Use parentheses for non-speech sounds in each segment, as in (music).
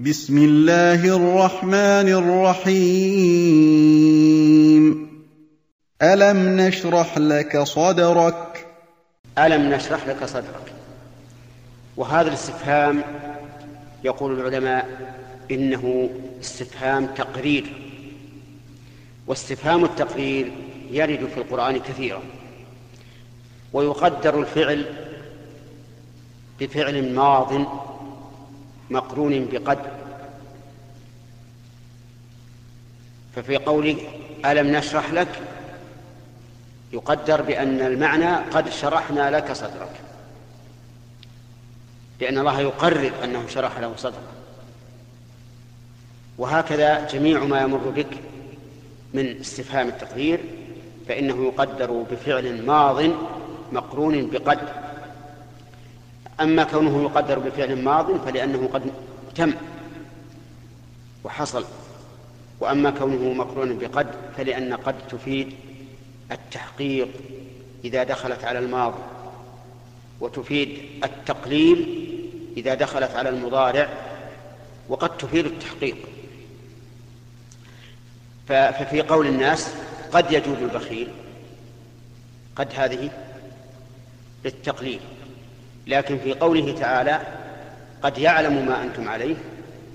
بسم الله الرحمن الرحيم. ألم نشرح لك صدرك؟ ألم نشرح لك صدرك؟ وهذا الاستفهام يقول العلماء إنه استفهام تقرير. واستفهام التقرير يرد في القرآن كثيرا. ويقدر الفعل بفعل ماض مقرون بقد ففي قوله ألم نشرح لك؟ يقدر بأن المعنى قد شرحنا لك صدرك. لأن الله يقرر أنه شرح له صدرك. وهكذا جميع ما يمر بك من استفهام التقدير فإنه يقدر بفعل ماض مقرون بقد أما كونه يقدر بفعل ماض فلأنه قد تم وحصل وأما كونه مقرون بقد فلأن قد تفيد التحقيق إذا دخلت على الماضي وتفيد التقليل إذا دخلت على المضارع وقد تفيد التحقيق. ففي قول الناس قد يجود البخيل قد هذه للتقليل. لكن في قوله تعالى قد يعلم ما أنتم عليه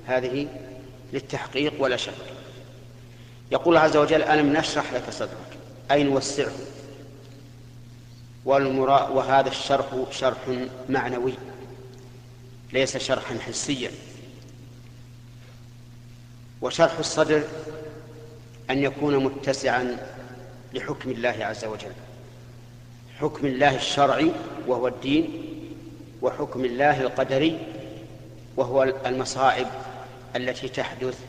هذه للتحقيق ولا شك. يقول عز وجل ألم نشرح لك صدرك؟ أي نوسعه. والمرا وهذا الشرح شرح معنوي ليس شرحا حسيا. وشرح الصدر أن يكون متسعا لحكم الله عز وجل. حكم الله الشرعي وهو الدين وحكم الله القدري وهو المصائب التي تحدث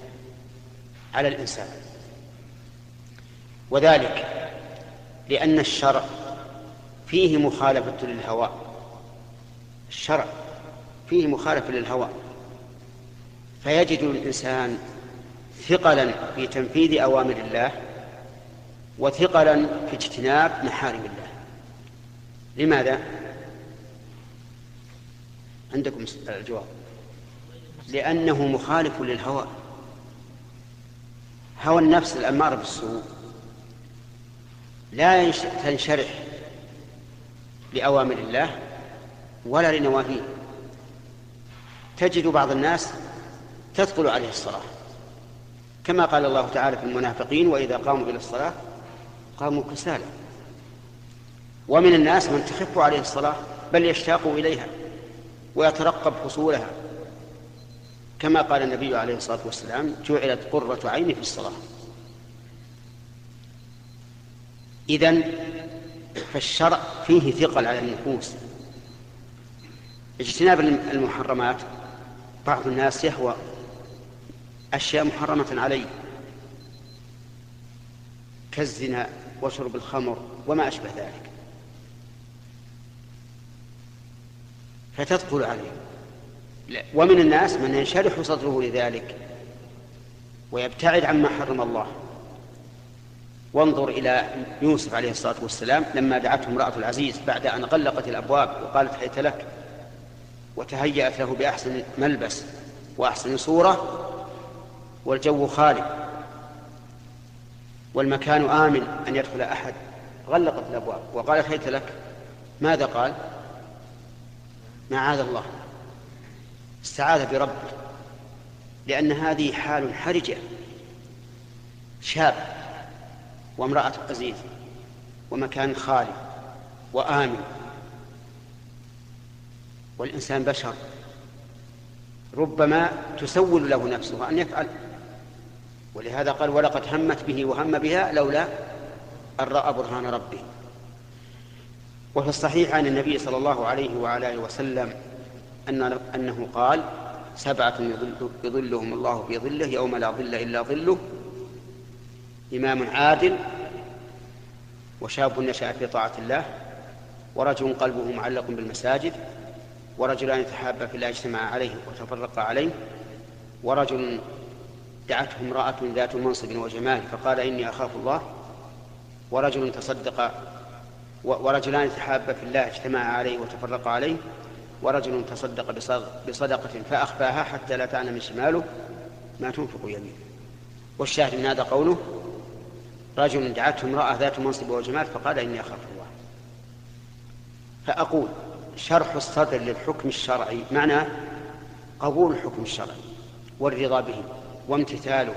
على الإنسان. وذلك لأن الشرع فيه مخالفة للهوى. الشرع فيه مخالفة للهوى. فيجد الإنسان ثقلا في تنفيذ أوامر الله وثقلا في اجتناب محارم الله. لماذا؟ عندكم الجواب لأنه مخالف للهوى. هوى النفس الأمارة بالسوء. لا تنشرح لأوامر الله ولا لنواهيه. تجد بعض الناس تثقل عليه الصلاة. كما قال الله تعالى في المنافقين وإذا قاموا إلى الصلاة قاموا كسالى. ومن الناس من تخف عليه الصلاة بل يشتاق إليها. ويترقب حصولها. كما قال النبي عليه الصلاة والسلام جعلت قرة عيني في الصلاة. إذن فالشرع فيه ثقل على النفوس. اجتناب المحرمات بعض الناس يهوى أشياء محرمة عليه كالزنا وشرب الخمر وما أشبه ذلك. فتثقل عليه. ومن الناس من ينشرح صدره لذلك ويبتعد عما حرم الله. وانظر إلى يوسف عليه الصلاة والسلام لما دعته امرأة العزيز بعد أن غلقت الأبواب وقالت حيث لك وتهيأت له بأحسن ملبس وأحسن صورة والجو خالي والمكان آمن أن يدخل أحد. غلقت الأبواب وقالت حيث لك. ماذا قال؟ معاذ الله. استعاذ بربه. لأن هذه حال حرجة. شاب وامرأة عزيز ومكان خالي وآمن. والإنسان بشر. ربما تسول له نفسه أن يفعل. ولهذا قال ولقد همت به وهم بها لولا أن رأى برهان ربه. وفي الصحيح عن النبي صلى الله عليه وعلى آله وسلم أن أنه قال سبعة يظلهم الله في ظله يوم لا ظل إلا ظله إمام عادل وشاب نشأ في طاعة الله ورجل قلبه معلق بالمساجد ورجلان يتحابا في الله اجتمعا عليه وتفرقا عليه ورجل دعته امرأة ذات منصب وجمال فقال إني أخاف الله ورجل تصدق ورجلان تحابا في الله اجتمعا عليه وتفرقا عليه ورجل تصدق بصدقة فأخفاها حتى لا تعلم شماله ما تنفق يمينه. والشاهد من هذا قوله رجل دعته امرأة ذات منصب وجمال فقال إني أخاف الله. فأقول شرح الصدر للحكم الشرعي معناه قبول الحكم الشرعي والرضا به وامتثاله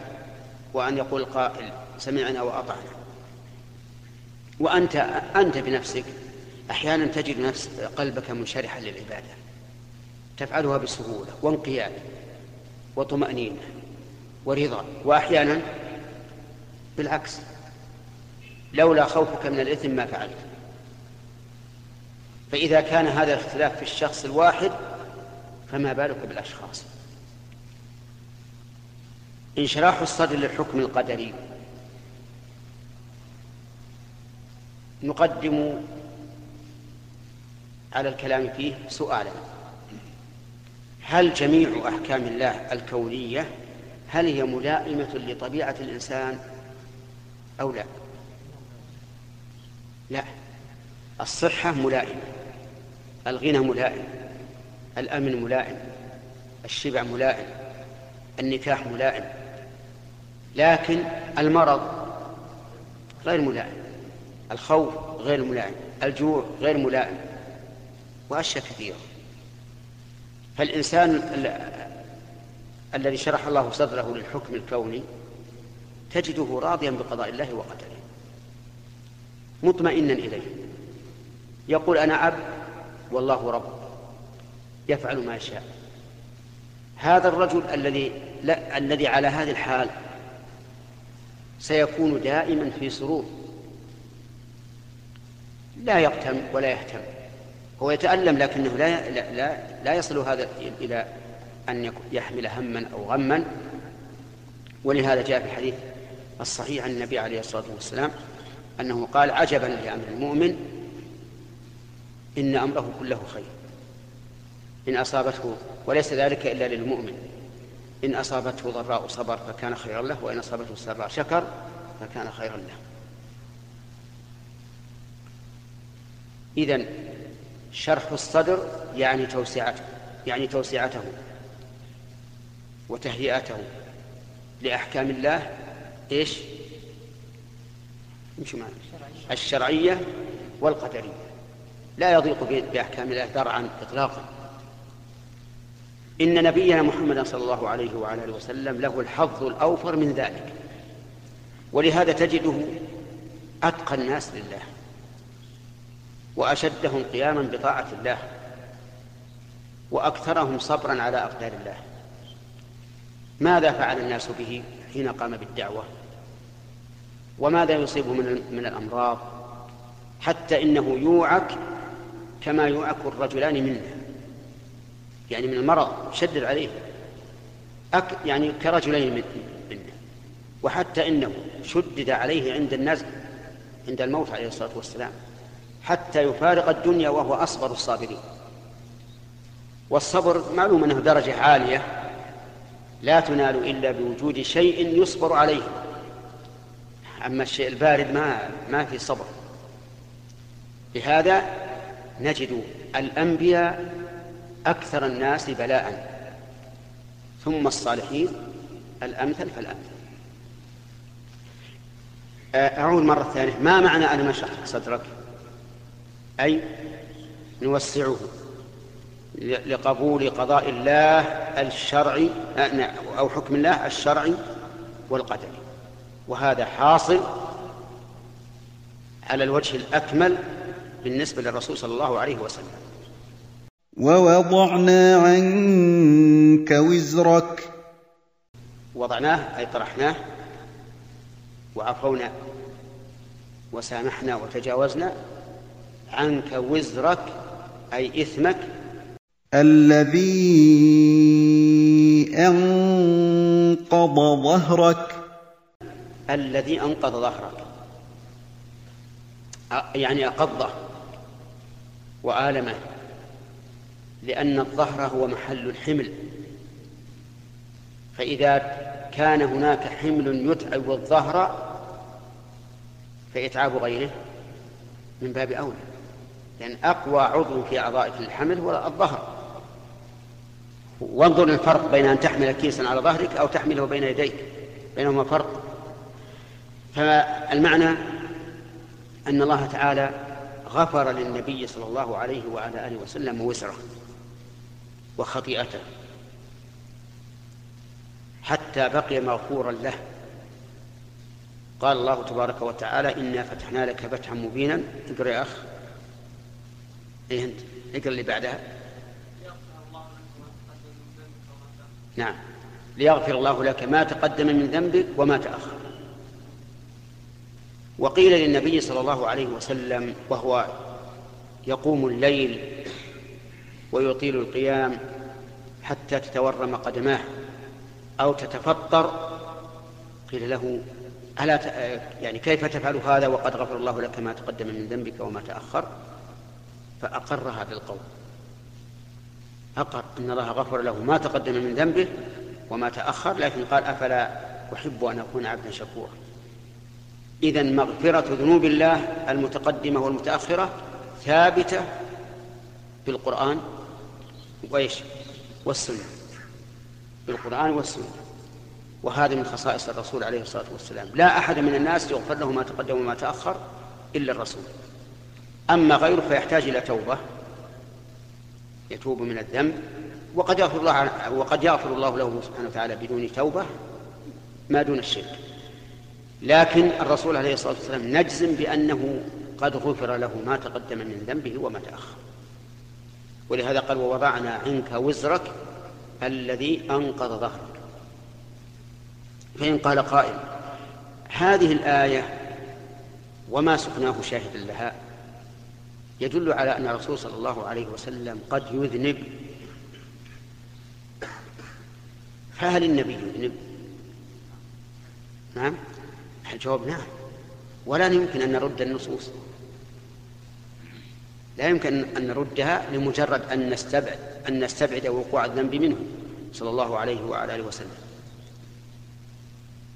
وأن يقول القائل سمعنا وأطعنا. وأنت أنت بنفسك أحيانا تجد نفس قلبك منشرحا للعبادة. تفعلها بسهولة وانقياد وطمأنينة ورضا. وأحيانا بالعكس لولا خوفك من الإثم ما فعلت. فإذا كان هذا الاختلاف في الشخص الواحد فما بالك بالأشخاص؟ انشراح الصدر للحكم القدري نقدم على الكلام فيه سؤالا. هل جميع أحكام الله الكونية هل هي ملائمة لطبيعة الإنسان أو لا؟ لا. الصحة ملائمة الغنى ملائم الأمن ملائم الشبع ملائم النكاح ملائم لكن المرض غير ملائم. الخوف غير ملائم الجوع غير ملائم وأشياء كثيرة. فالإنسان الذي شرح الله صدره للحكم الكوني تجده راضيا بقضاء الله وقدره مطمئنا إليه. يقول أنا عبد والله رب يفعل ما يشاء. هذا الرجل الذي لا الذي على هذه الحال سيكون دائما في سرور. لا يغتم ولا يهتم. هو يتألم لكنه لا لا لا, لا يصل هذا إلى أن يحمل هما أو غما. ولهذا جاء في الحديث الصحيح عن النبي عليه الصلاة والسلام أنه قال عجبا لأمر المؤمن إن أمره كله خير. إن أصابته وليس ذلك إلا للمؤمن. إن أصابته ضراء صبر فكان خيرا له وإن أصابته سراء شكر فكان خيرا له. إذن شرح الصدر يعني توسعته يعني توسعته وتهيئته لأحكام الله إيش؟ الشرعية والقدرية. لا يضيق بأحكام الله درعا إطلاقا. إن نبينا محمدا صلى الله عليه وعلى آله وسلم له الحظ الأوفر من ذلك. ولهذا تجده أتقى الناس لله. وأشدهم قياما بطاعة الله وأكثرهم صبرا على أقدار الله. ماذا فعل الناس به حين قام بالدعوة؟ وماذا يصيبه من من الأمراض؟ حتى إنه يوعك كما يوعك الرجلان منه. يعني من المرض شدد عليه. أك يعني كرجلين منه. وحتى إنه شدد عليه عند النزل عند الموت عليه الصلاة والسلام. حتى يفارق الدنيا وهو أصبر الصابرين. والصبر معلوم أنه درجة عالية لا تنال إلا بوجود شيء يصبر عليه. أما الشيء البارد ما ما في صبر. لهذا نجد الأنبياء أكثر الناس بلاء ثم الصالحين الأمثل فالأمثل. أعود مرة ثانية. ما معنى أنا نشرح صدرك. أي نوسعه لقبول قضاء الله الشرعي أو حكم الله الشرعي والقدري وهذا حاصل على الوجه الأكمل بالنسبة للرسول صلى الله عليه وسلم. ووضعنا عنك وزرك. وضعناه أي طرحناه وعفونا وسامحنا وتجاوزنا عنك وزرك أي إثمك. الذي أنقض ظهرك. الذي أنقض ظهرك. يعني أقضه وآلمه لأن الظهر هو محل الحمل. فإذا كان هناك حمل يتعب الظهر فإتعاب غيره من باب أولى. لأن أقوى عضو في أعضائك للحمل هو الظهر. وانظر الفرق بين أن تحمل كيسا على ظهرك أو تحمله بين يديك بينهما فرق. فالمعنى أن الله تعالى غفر للنبي صلى الله عليه وعلى آله وسلم وزره وخطيئته حتى بقي مغفورا له. قال الله تبارك وتعالى إنا فتحنا لك فتحا مبينا. اقرأ أخ إيه أنت؟ اقرأ اللي بعدها؟ نعم. ليغفر الله لك ما تقدم من ذنبك وما تأخر. وقيل للنبي صلى الله عليه وسلم وهو يقوم الليل ويطيل القيام حتى تتورم قدماه أو تتفطر. قيل له ألا يعني كيف تفعل هذا وقد غفر الله لك ما تقدم من ذنبك وما تأخر؟ فأقر هذا القول أقر أن الله غفر له ما تقدم من ذنبه وما تأخر لكن قال أفلا أحب أن أكون عبدا شكورا. إذا مغفرة ذنوب الله المتقدمة والمتأخرة ثابتة في القرآن وإيش؟ والسنة. بالقرآن والسنة. وهذا من خصائص الرسول عليه الصلاة والسلام. لا أحد من الناس يغفر له ما تقدم وما تأخر إلا الرسول. أما غيره فيحتاج إلى توبة يتوب من الذنب وقد يغفر الله وقد يغفر الله له سبحانه وتعالى بدون توبة ما دون الشرك. لكن الرسول عليه الصلاة والسلام نجزم بأنه قد غفر له ما تقدم من ذنبه وما تأخر. ولهذا قال ووضعنا عنك وزرك الذي أنقض ظهرك. فإن قال قائل هذه الآية وما سقناه شاهدا لها يدل على أن الرسول صلى الله عليه وسلم قد يذنب. فهل النبي يذنب؟ نعم. الجواب نعم. ولا يمكن أن نرد النصوص. لا يمكن أن نردها لمجرد أن نستبعد أن نستبعد وقوع الذنب منه صلى الله عليه وعلى آله وسلم.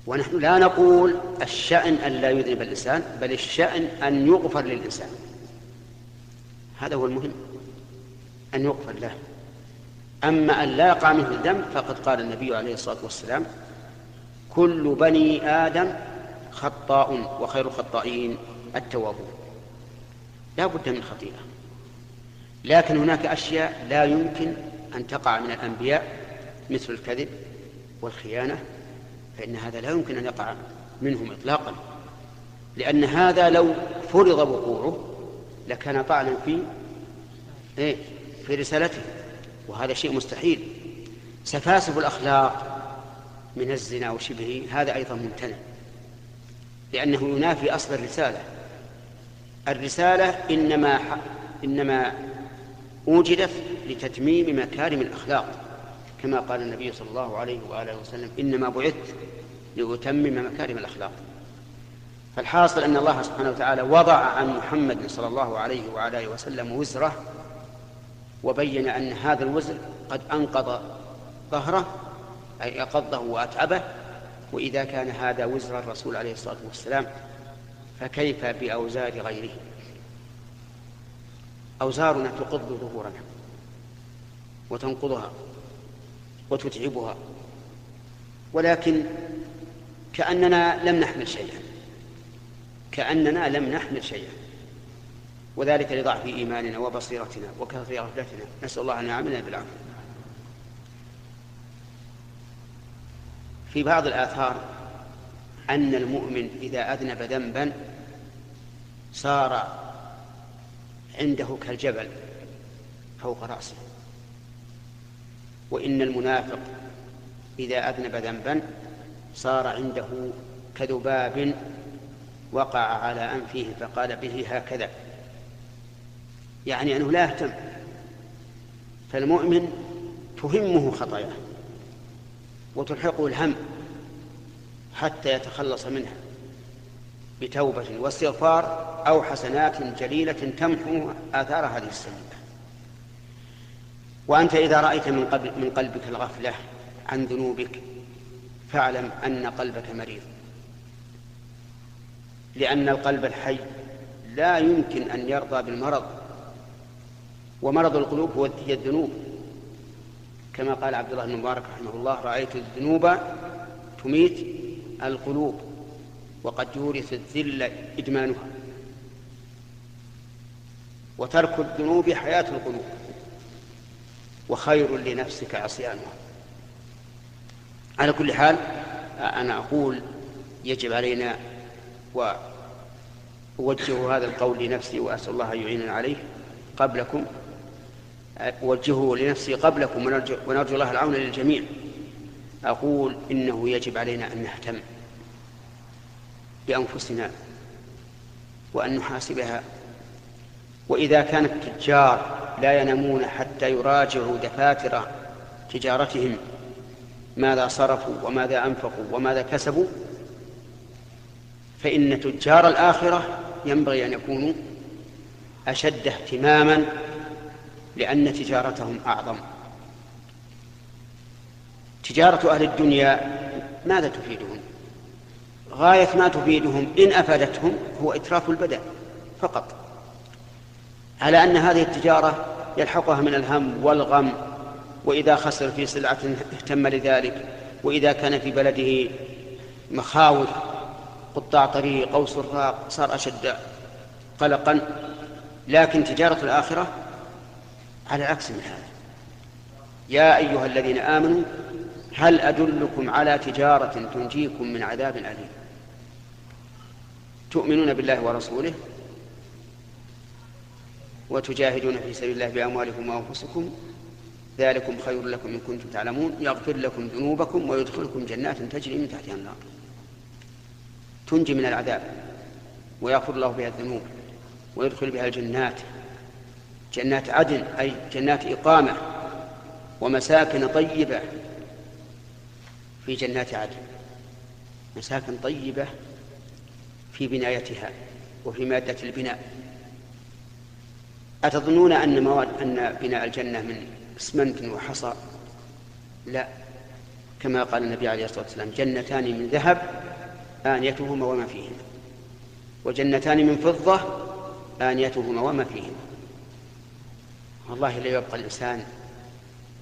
ونحن لا نقول الشأن أن لا يذنب الإنسان بل الشأن أن يغفر للإنسان. هذا هو المهم أن يغفر له أما أن لا يقع منه الذنب فقد قال النبي عليه الصلاة والسلام كل بني آدم خطاء وخير الخطائين التوابون. لا بد من خطيئة. لكن هناك أشياء لا يمكن أن تقع من الأنبياء مثل الكذب والخيانة فإن هذا لا يمكن أن يقع منهم إطلاقا. لأن هذا لو فرض وقوعه لكان طعنا في إيه؟ في رسالته. وهذا شيء مستحيل. سفاسف الأخلاق من الزنا وشبهه هذا أيضا ممتنع. لأنه ينافي أصل الرسالة. الرسالة إنما إنما أوجدت لتتميم مكارم الأخلاق. كما قال النبي صلى الله عليه وآله وسلم إنما بعثت لأتمم مكارم الأخلاق. فالحاصل أن الله سبحانه وتعالى وضع عن محمد صلى الله عليه وعلى آله وسلم وزره وبين أن هذا الوزر قد أنقض ظهره أي أقضه وأتعبه وإذا كان هذا وزر الرسول عليه الصلاة والسلام فكيف بأوزار غيره؟ أوزارنا تقض ظهورنا وتنقضها وتتعبها ولكن كأننا لم نحمل شيئا. كأننا لم نحمل شيئا. وذلك لضعف إيماننا وبصيرتنا وكثرة غفلتنا نسأل الله أن يعاملنا بالعفو في بعض الآثار أن المؤمن إذا أذنب ذنبا صار عنده كالجبل فوق رأسه. وإن المنافق إذا أذنب ذنبا صار عنده كذباب وقع على أنفه فقال به هكذا. يعني أنه لا يهتم. فالمؤمن تهمه خطاياه وتلحقه الهم حتى يتخلص منها بتوبة واستغفار أو حسنات جليلة تمحو آثار هذه السيئة. وأنت إذا رأيت من, من قلبك الغفلة عن ذنوبك فاعلم أن قلبك مريض. لأن القلب الحي لا يمكن أن يرضى بالمرض ومرض القلوب هو هي الذنوب. كما قال عبد الله بن مبارك رحمه الله رأيت الذنوب تميت القلوب وقد يورث الذل إدمانها. وترك الذنوب حياة القلوب وخير لنفسك عصيانها. على كل حال أنا أقول يجب علينا وأوجه هذا القول لنفسي وأسأل الله أن يعيننا عليه قبلكم. أوجهه لنفسي قبلكم ونرجو, ونرجو الله العون للجميع. أقول إنه يجب علينا أن نهتم بأنفسنا وأن نحاسبها. وإذا كان التجار لا ينامون حتى يراجعوا دفاتر تجارتهم ماذا صرفوا وماذا أنفقوا وماذا كسبوا فإن تجار الآخرة ينبغي أن يكونوا أشد اهتماما لأن تجارتهم أعظم. تجارة أهل الدنيا ماذا تفيدهم؟ غاية ما تفيدهم إن أفادتهم هو إتراف البدن فقط. على أن هذه التجارة يلحقها من الهم والغم وإذا خسر في سلعة اهتم لذلك وإذا كان في بلده مخاوف قطاع طريق أو سراق صار أشد قلقا. لكن تجارة الآخرة على العكس من هذا. يا أيها الذين آمنوا هل أدلكم على تجارة تنجيكم من عذاب أليم؟ تؤمنون بالله ورسوله وتجاهدون في سبيل الله بأموالكم وأنفسكم. ذلكم خير لكم إن كنتم تعلمون. يغفر لكم ذنوبكم ويدخلكم جنات تجري من تحتها النار تنجي من العذاب ويغفر الله بها الذنوب ويدخل بها الجنات. جنات عدن أي جنات إقامة ومساكن طيبة في جنات عدن. مساكن طيبة في بنايتها وفي مادة البناء. أتظنون أن مواد أن بناء الجنة من إسمنت وحصى؟ لا. كما قال النبي عليه الصلاة والسلام جنتان من ذهب آنيتهما وما فيهما. وجنتان من فضة آنيتهما وما فيهما. والله لا يبقى الإنسان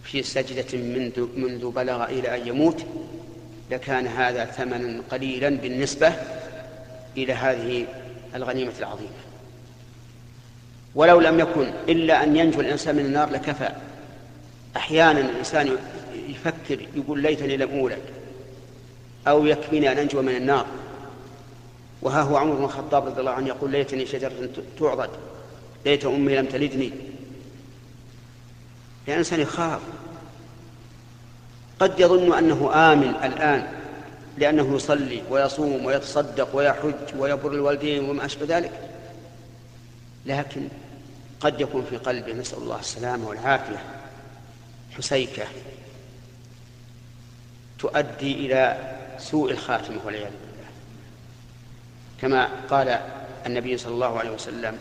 في سجدة منذ, منذ بلغ إلى أن يموت لكان هذا ثمنا قليلا بالنسبة إلى هذه الغنيمة العظيمة. ولو لم يكن إلا أن ينجو الإنسان من النار لكفى. أحيانا الإنسان يفكر يقول ليتني لم أولد. أو يكفيني أن أنجو من النار. وها هو عمر بن الخطاب رضي الله عنه يقول ليتني شجرة تعضد ليت أمي لم تلدني. لأن الإنسان يخاف. قد يظن أنه آمن الآن لأنه يصلي ويصوم ويتصدق ويحج ويبر الوالدين وما أشبه ذلك. لكن قد يكون في قلبه نسأل الله السلامة والعافية حسيكة تؤدي إلى سوء الخاتمة والعياذ بالله. كما قال النبي صلى الله عليه وسلم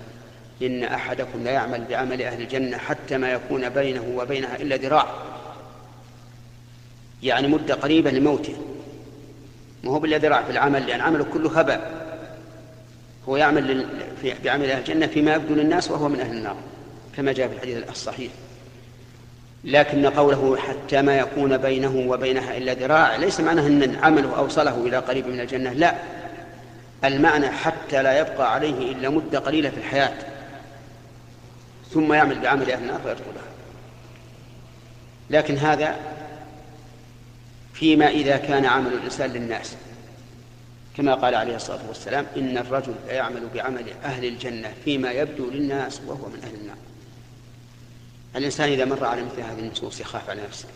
إن أحدكم لا يعمل بعمل أهل الجنة حتى ما يكون بينه وبينها إلا ذراع. يعني مدة قريبة لموته. ما هو بالله ذراع في العمل لأن عمله كله هباء. هو يعمل بعمل أهل الجنة فيما يبدو للناس وهو من أهل النار كما جاء في الحديث الصحيح. لكن قوله حتى ما يكون بينه وبينها إلا ذراع ليس معناه أن عمله أوصله إلى قريب من الجنة لا. المعنى حتى لا يبقى عليه إلا مدة قليلة في الحياة. ثم يعمل بعمل أهل النار فيدخلها. لكن هذا فيما إذا كان عمل الإنسان للناس. كما قال عليه الصلاة والسلام إن الرجل لا يعمل بعمل أهل الجنة فيما يبدو للناس وهو من أهل النار. الإنسان إذا مر على مثل هذه النصوص يخاف على نفسه.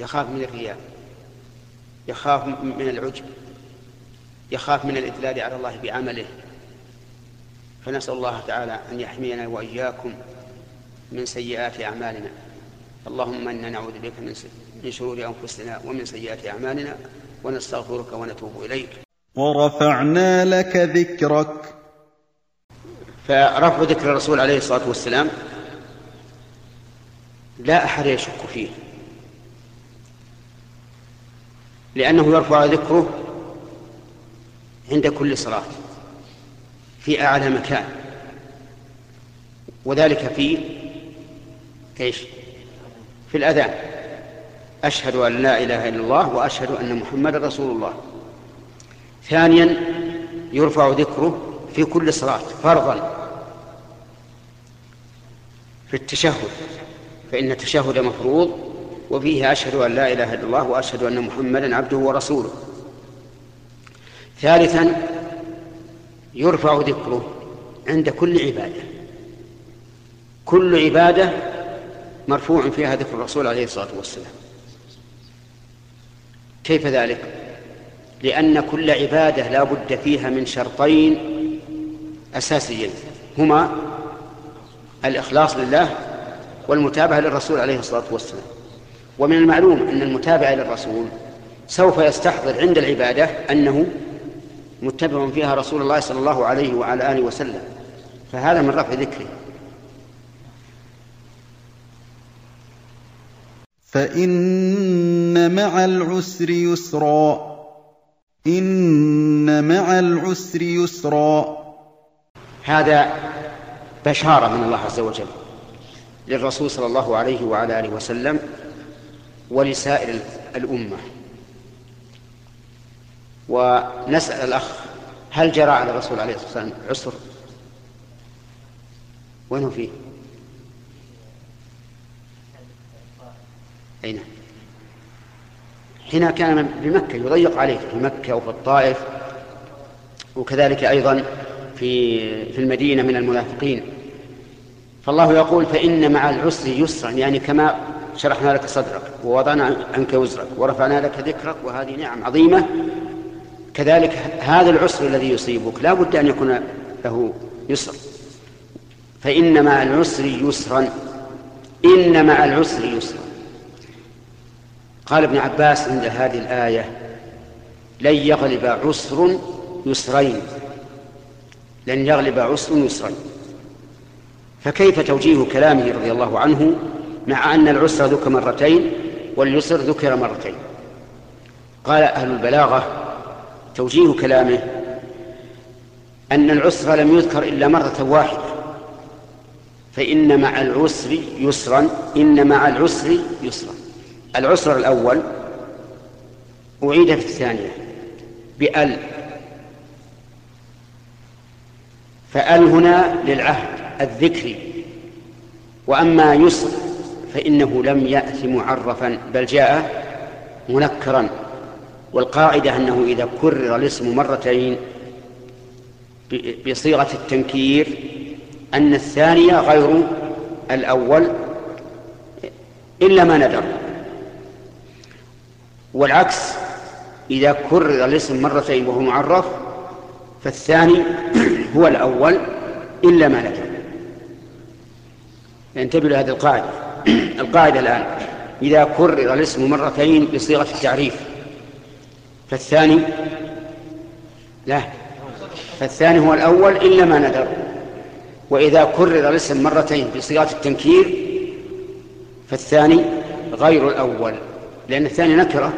يخاف من الرياء. يخاف من العجب. يخاف من الإدلال على الله بعمله. فنسأل الله تعالى أن يحمينا وإياكم من سيئات أعمالنا. اللهم إنا نعوذ بك من شرور أنفسنا ومن سيئات أعمالنا ونستغفرك ونتوب إليك. ورفعنا لك ذكرك. فرفع ذكر الرسول عليه الصلاة والسلام. لا أحد يشك فيه. لأنه يرفع ذكره عند كل صلاة في أعلى مكان. وذلك في إيش؟ في الأذان. أشهد أن لا إله إلا الله وأشهد أن محمد رسول الله. ثانيا يرفع ذكره في كل صلاة فرضا في التشهد. فإن التشهد مفروض وفيه أشهد أن لا إله إلا الله وأشهد أن محمدا عبده ورسوله. ثالثا يرفع ذكره عند كل عبادة. كل عبادة مرفوع فيها ذكر الرسول عليه الصلاة والسلام. كيف ذلك؟ لأن كل عبادة لا بد فيها من شرطين أساسيين. هما الإخلاص لله والمتابعة للرسول عليه الصلاة والسلام. ومن المعلوم أن المتابعة للرسول سوف يستحضر عند العبادة أنه متبع فيها رسول الله صلى الله عليه وعلى آله وسلم. فهذا من رفع ذكره. فإن مع العسر يسرا إن مع العسر يسرا. هذا بشارة من الله عز وجل. للرسول صلى الله عليه وعلى آله وسلم ولسائر الأمة. ونسأل الأخ هل جرى على الرسول عليه الصلاة والسلام عسر؟ وين هو فيه؟ أين؟ حين كان بمكة يضيق عليه في مكة وفي الطائف وكذلك أيضا في في المدينة من المنافقين. فالله يقول فإن مع العسر يسرا يعني كما شرحنا لك صدرك ووضعنا عنك وزرك ورفعنا لك ذكرك وهذه نعم عظيمة. كذلك هذا العسر الذي يصيبك لا بد أن يكون له يسر. فإن مع العسر يسرا إن مع العسر يسرا. قال ابن عباس عند هذه الآية لن يغلب عسر يسرين لن يغلب عسر يسرين. فكيف توجيه كلامه رضي الله عنه مع أن العسر ذكر مرتين واليسر ذكر مرتين؟ قال أهل البلاغة توجيه كلامه أن العسر لم يذكر إلا مرة واحدة فإن مع العسر يسرا إن مع العسر يسرا. العسر الأول أعيد في الثانية بأل فأل هنا للعهد. الذكري وأما يسر فإنه لم يأت معرفا بل جاء منكرا. والقاعدة أنه إذا كرر الاسم مرتين بصيغة التنكير أن الثانية غير الأول إلا ما ندر. والعكس إذا كرر الاسم مرتين وهو معرف فالثاني (clears throat) هو الأول إلا ما ندر. انتبهوا لهذه القاعدة. (clears throat) القاعدة الآن إذا كرر الاسم مرتين بصيغة التعريف. فالثاني لا. فالثاني هو الأول إلا ما ندر وإذا كرر الاسم مرتين بصيغة التنكير فالثاني غير الأول. لأن الثاني نكرة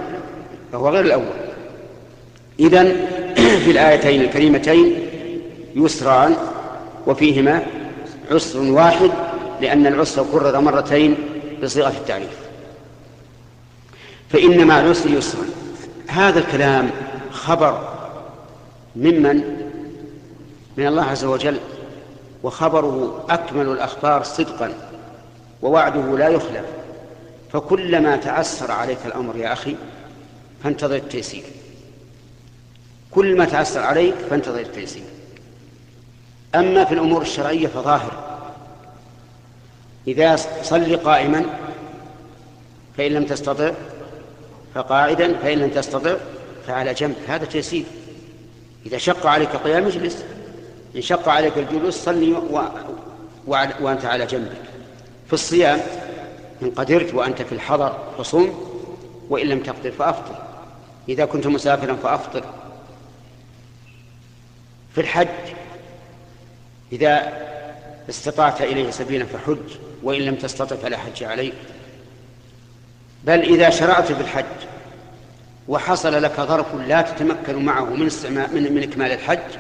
فهو غير الأول. إذن (clears throat) في الآيتين الكريمتين يسران وفيهما عسر واحد لأن العسر كرر مرتين بصيغة التعريف. فإن مع العسر يسرا. هذا الكلام خبر ممن؟ من الله عز وجل. وخبره أكمل الأخبار صدقا. ووعده لا يخلف. فكلما تعسر عليك الأمر يا أخي فانتظر التيسير. كل ما تعسر عليك فانتظر التيسير. أما في الأمور الشرعية فظاهر. إذا صل قائما فإن لم تستطع فقاعدا فإن لم تستطع فعلى جنب. هذا تيسير إذا شق عليك قيام اجلس إن شق عليك الجلوس صلي و... و... وأنت على جنبك. في الصيام إن قدرت وأنت في الحضر فصم وإن لم تقدر فأفطر. إذا كنت مسافرا فأفطر. في الحج إذا استطعت إليه سبيلا فحج. وإن لم تستطع فلا حج عليك. بل إذا شرعت في الحج وحصل لك ظرف لا تتمكن معه من من, من إكمال الحج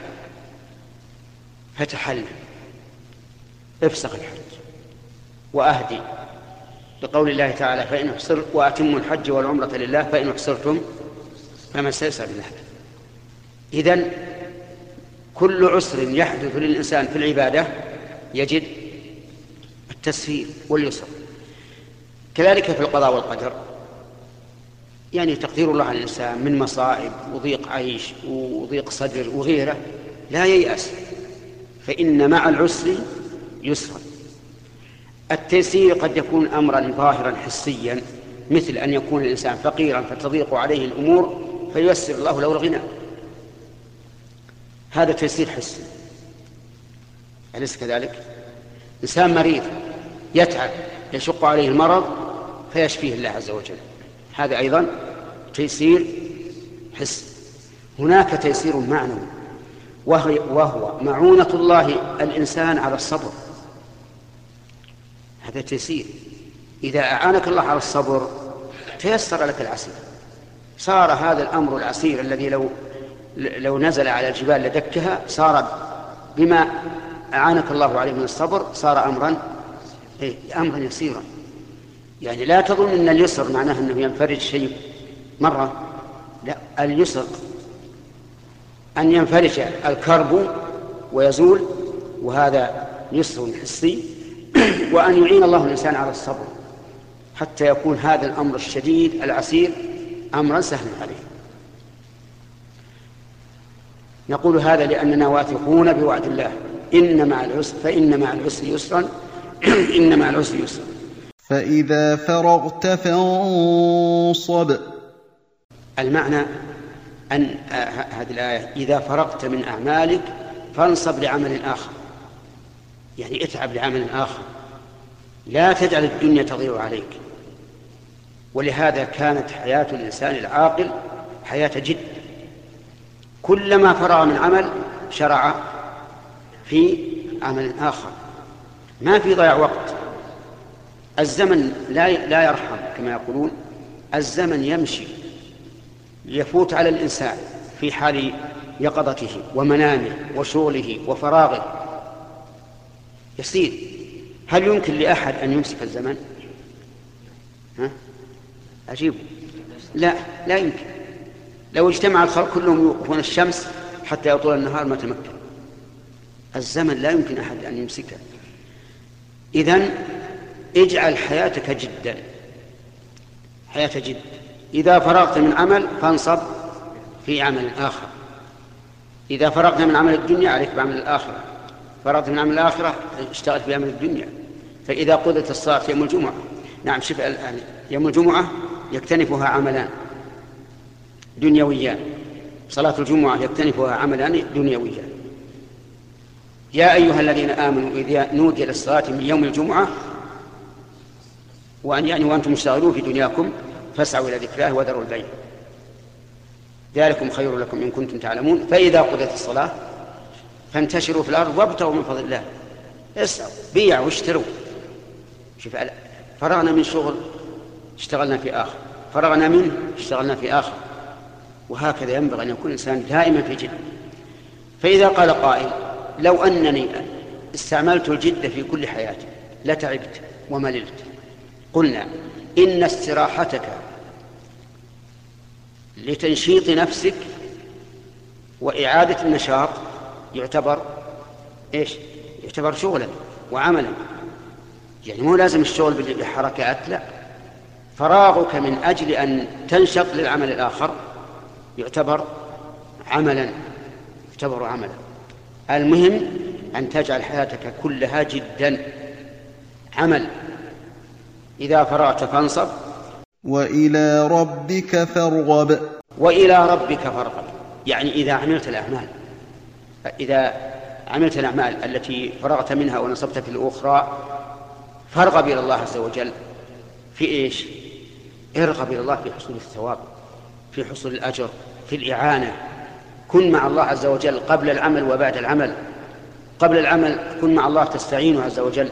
فتحل. افسخ الحج وأهدي. بقول الله تعالى فإن أحصر وأتموا الحج والعمرة لله فإن أحصرتم فما استيسر من الهدي إذن كل عسر يحدث للإنسان في العبادة يجد التسهيل واليسر. كذلك في القضاء والقدر. يعني تقدير الله على الإنسان من مصائب وضيق عيش وضيق صدر وغيره لا ييأس فإن مع العسر يسرا. التيسير قد يكون أمرا ظاهرا حسيا مثل أن يكون الإنسان فقيرا فتضيق عليه الأمور فييسر الله له الغنى. هذا تيسير حسي. أليس كذلك؟ إنسان مريض يتعب يشق عليه المرض فيشفيه الله عز وجل. هذا أيضا تيسير حسي هناك تيسير معنوي وهو, وهو معونة الله الإنسان على الصبر. هذا تيسير. إذا أعانك الله على الصبر تيسر لك العسير. صار هذا الأمر العسير الذي لو لو نزل على الجبال لدكها صار بما أعانك الله عليه من الصبر صار أمرا أمرا يسيرا. يعني لا تظن أن اليسر معناه أنه ينفرج شيء مرة. لا اليسر أن ينفرج الكرب ويزول وهذا يسر حسي. (clears throat) وأن يعين الله الإنسان على الصبر حتى يكون هذا الأمر الشديد العسير أمرا سهلا عليه. نقول هذا لأننا واثقون بوعد الله. إن مع العسر فإن مع العسر يسرا (coughs) إن مع العسر يسرا فإذا فرغت فانصب. المعنى أن هذه الآية إذا فرغت من أعمالك فانصب لعمل آخر. يعني اتعب لعمل آخر. لا تجعل الدنيا تضيع عليك. ولهذا كانت حياة الإنسان العاقل حياة جد. كلما فرغ من عمل شرع في عمل آخر. ما في ضياع وقت. الزمن لا لا يرحم كما يقولون. الزمن يمشي يفوت على الإنسان في حال يقظته ومنامه وشغله وفراغه. يسير هل يمكن لأحد أن يمسك الزمن؟ ها؟ عجيب لا لا يمكن. لو اجتمع الخلق كلهم يوقفون الشمس حتى يطول النهار ما تمكن. الزمن لا يمكن أحد أن يمسكه. إذن اجعل حياتك جدا. حياة جد. إذا فرغت من عمل فانصب في عمل آخر. إذا فرغت من عمل الدنيا عليك بعمل الآخرة. فرغت من عمل الآخرة اشتغل في عمل الدنيا. فإذا قضت الصلاة يوم الجمعة نعم شوف الآن يوم الجمعة يكتنفها عملان. دنيويان. صلاة الجمعة يكتنفها عملان دنيويان. يا أيها الذين آمنوا إذا نودي للصلاة من يوم الجمعة وأن يعني وأنتم مشتغلون في دنياكم فاسعوا إلى ذكر الله وذروا البيع. ذلكم خير لكم إن كنتم تعلمون. فإذا قضت الصلاة فانتشروا في الأرض وابتغوا من فضل الله. اسعوا بيعوا واشتروا شوف فرغنا من شغل اشتغلنا في آخر. فرغنا منه اشتغلنا في آخر. وهكذا ينبغي أن يكون الإنسان دائما في جد فإذا قال قائل لو أنني استعملت الجد في كل حياتي لتعبت ومللت. قلنا إن استراحتك لتنشيط نفسك وإعادة النشاط يعتبر إيش؟ يعتبر شغلا وعملا. يعني مو لازم الشغل بالحركات لا فراغك من أجل أن تنشط للعمل الآخر يعتبر عملا يعتبر عملا. المهم أن تجعل حياتك كلها جدا. عمل. إذا فرغت فانصب. وإلى ربك فارغب. وإلى ربك فارغب. يعني إذا عملت الأعمال. إذا عملت الأعمال التي فرغت منها ونصبت في الأخرى فارغب إلى الله عز وجل. في إيش؟ ارغب إلى الله في حصول الثواب في حصول الأجر في الإعانة. كن مع الله عز وجل قبل العمل وبعد العمل. قبل العمل كن مع الله تستعينه عز وجل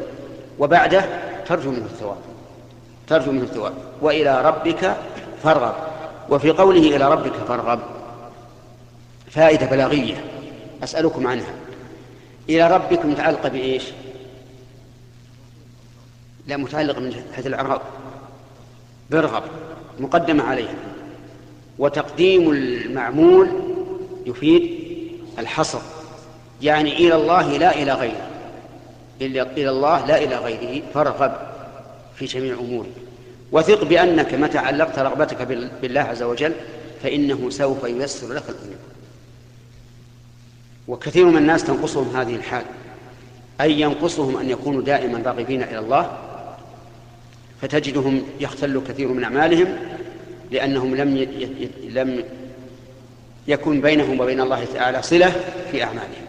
وبعده ترجو منه الثواب. ترجو منه الثواب. وإلى ربك فارغب. وفي قوله إلى ربك فارغب. فائدة بلاغية. أسألكم عنها. إلى ربك متعلقة بإيش؟ لا متعلق من جهة الإعراب. برغب مقدمة عليها وتقديم المعمول يفيد الحصر يعني إلى الله لا إلى غيره. إلى الله لا إلى غيره فارغب في جميع أموره. وثق بأنك متى علقت رغبتك بالله عز وجل فإنه سوف ييسر لك الأمور. وكثير من الناس تنقصهم هذه الحال. أي ينقصهم أن يكونوا دائما راغبين إلى الله فتجدهم يختل كثير من أعمالهم لأنهم لم لم يكن بينهم وبين الله تعالى صلة في أعمالهم.